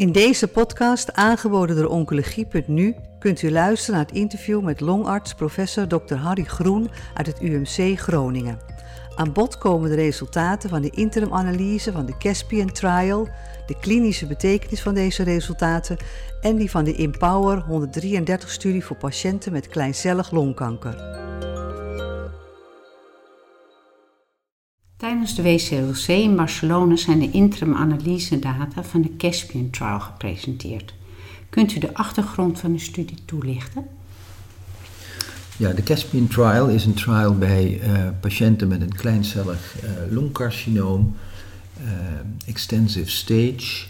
In deze podcast, aangeboden door Oncologie.nu, kunt u luisteren naar het interview met longarts professor Dr. Harry Groen uit het UMC Groningen. Aan bod komen de resultaten van de interimanalyse van de Caspian Trial, de klinische betekenis van deze resultaten en die van de Empower 133-studie voor patiënten met kleincellig longkanker. Tijdens de WCLC in Barcelona zijn de interim analyse-data van de Caspian Trial gepresenteerd. Kunt u de achtergrond van de studie toelichten? Ja, de Caspian Trial is een trial bij uh, patiënten met een kleincellig uh, longcarcinoom, uh, extensive stage,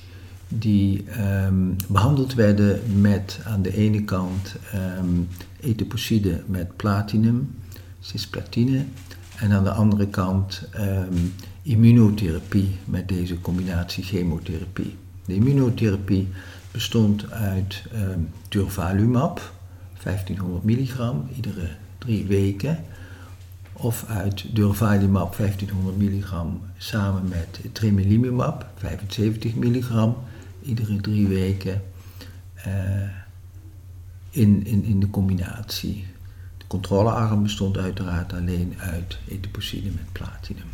die um, behandeld werden met aan de ene kant um, etoposide met platinum, cisplatine, en aan de andere kant um, immunotherapie met deze combinatie chemotherapie. De immunotherapie bestond uit um, durvalumab, 1500 milligram iedere drie weken. Of uit durvalumab 1500 milligram samen met tremelimumab 75 milligram iedere drie weken uh, in, in, in de combinatie controlearm bestond uiteraard alleen uit etoposide met platinum.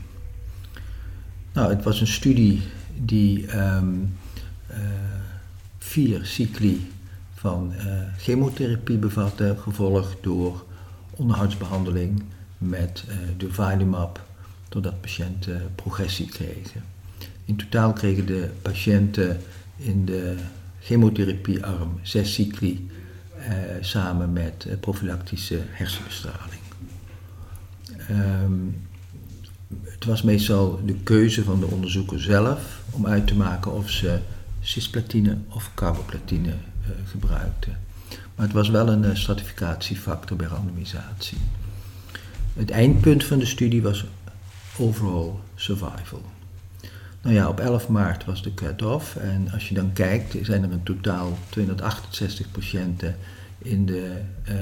Nou, het was een studie die um, uh, vier cycli van uh, chemotherapie bevatte, gevolgd door onderhoudsbehandeling met uh, durvalumab, totdat patiënten progressie kregen. In totaal kregen de patiënten in de chemotherapiearm zes cycli eh, samen met eh, profilactische hersenbestraling. Um, het was meestal de keuze van de onderzoeker zelf om uit te maken of ze cisplatine of carboplatine uh, gebruikten. Maar het was wel een stratificatiefactor bij randomisatie. Het eindpunt van de studie was overall survival. Nou ja, op 11 maart was de cut-off en als je dan kijkt, zijn er in totaal 268 patiënten in de uh,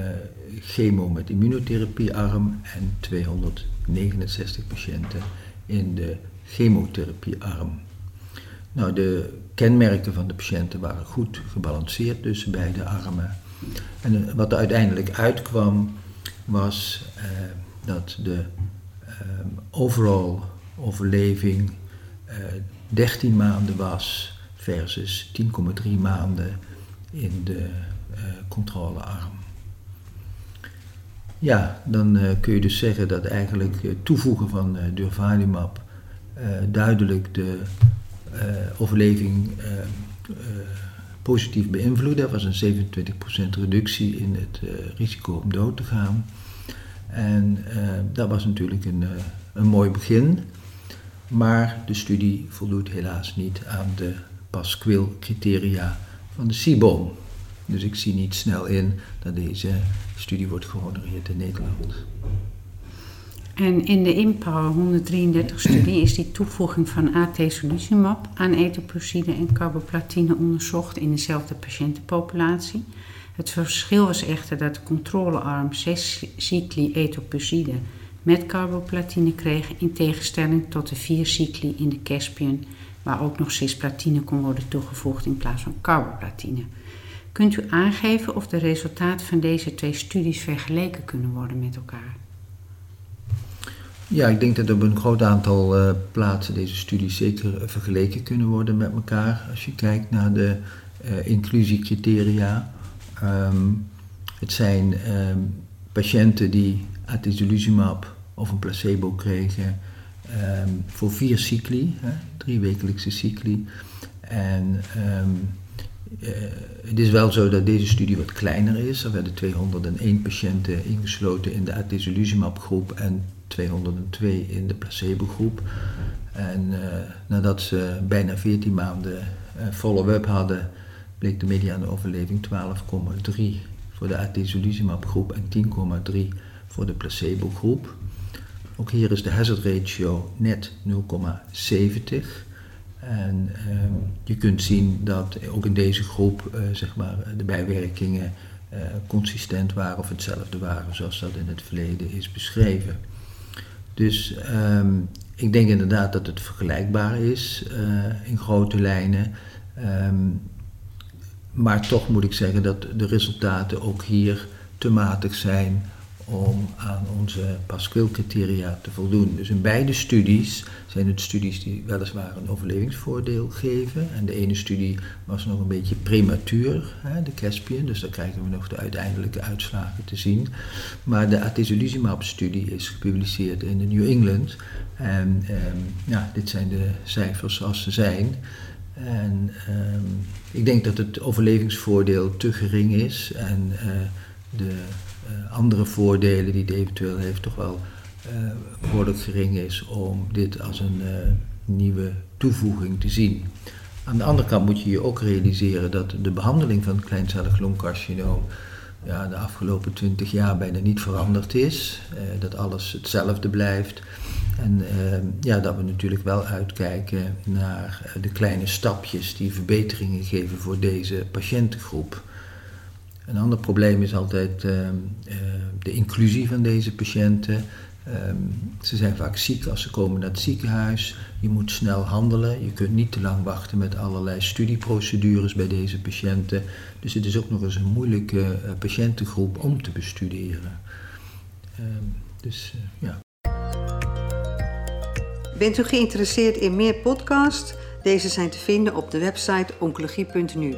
chemo met immunotherapiearm en 269 patiënten in de chemotherapiearm. Nou, de kenmerken van de patiënten waren goed gebalanceerd tussen beide armen. En eh, wat er uiteindelijk uitkwam was uh, dat de um, overall overleving uh, 13 maanden was versus 10,3 maanden in de uh, controlearm. Ja, dan uh, kun je dus zeggen dat eigenlijk het toevoegen van durvalumab duidelijk de overleving positief beïnvloedde. Er was een 27% reductie in het risico om dood te gaan. En dat was natuurlijk een, een mooi begin. Maar de studie voldoet helaas niet aan de Pasquil-criteria van de CIBOM. Dus ik zie niet snel in dat deze studie wordt gehonoreerd in Nederland. En in de IMPOWER 133-studie is die toevoeging van atezolizumab aan etoposide en carboplatine onderzocht in dezelfde patiëntenpopulatie. Het verschil was echter dat de controlearm 6 cycli etoposide met carboplatine kreeg in tegenstelling tot de 4 cycli in de Caspian, waar ook nog cisplatine kon worden toegevoegd in plaats van carboplatine. Kunt u aangeven of de resultaten van deze twee studies vergeleken kunnen worden met elkaar? Ja, ik denk dat op een groot aantal uh, plaatsen deze studies zeker vergeleken kunnen worden met elkaar. Als je kijkt naar de uh, inclusiecriteria. Um, het zijn um, patiënten die atezolizumab of een placebo kregen um, voor vier cycli, hè, drie wekelijkse cycli. En uh, het is wel zo dat deze studie wat kleiner is. Er werden 201 patiënten ingesloten in de atezolizumab groep en 202 in de placebo groep. En uh, nadat ze bijna 14 maanden uh, follow-up hadden, bleek de mediane overleving 12,3 voor de atezolizumab groep en 10,3 voor de placebo groep. Ook hier is de hazard ratio net 0,70. En ehm, je kunt zien dat ook in deze groep uh, zeg maar, de bijwerkingen uh, consistent waren of hetzelfde waren zoals dat in het verleden is beschreven. Dus um, ik denk inderdaad dat het vergelijkbaar is uh, in grote lijnen. Um, maar toch moet ik zeggen dat de resultaten ook hier te matig zijn om aan onze Pascal-criteria te voldoen. Dus in beide studies zijn het studies die weliswaar een overlevingsvoordeel geven. En de ene studie was nog een beetje prematuur, hè, de Caspian, dus daar krijgen we nog de uiteindelijke uitslagen te zien. Maar de atezolizumab-studie is gepubliceerd in de New England. En ehm, ja, dit zijn de cijfers zoals ze zijn. En ehm, ik denk dat het overlevingsvoordeel te gering is en uh, de andere voordelen die het eventueel heeft toch wel behoorlijk gering is om dit als een nieuwe toevoeging te zien. Aan de andere kant moet je je ook realiseren dat de behandeling van het kleincellig longcarcinoom ja, de afgelopen twintig jaar bijna niet veranderd is. dat alles hetzelfde blijft. En ja, dat we natuurlijk wel uitkijken naar de kleine stapjes die verbeteringen geven voor deze patiëntengroep. Een ander probleem is altijd uh, uh, de inclusie van deze patiënten. Ehm, ze zijn vaak ziek als ze komen naar het ziekenhuis. Je moet snel handelen. Je kunt niet te lang wachten met allerlei studieprocedures bij deze patiënten. Dus het is ook nog eens een moeilijke uh, patiëntengroep om te bestuderen. Ehm, dus ja. Bent u geïnteresseerd in meer podcasts? Deze zijn te vinden op de website oncologie.nu.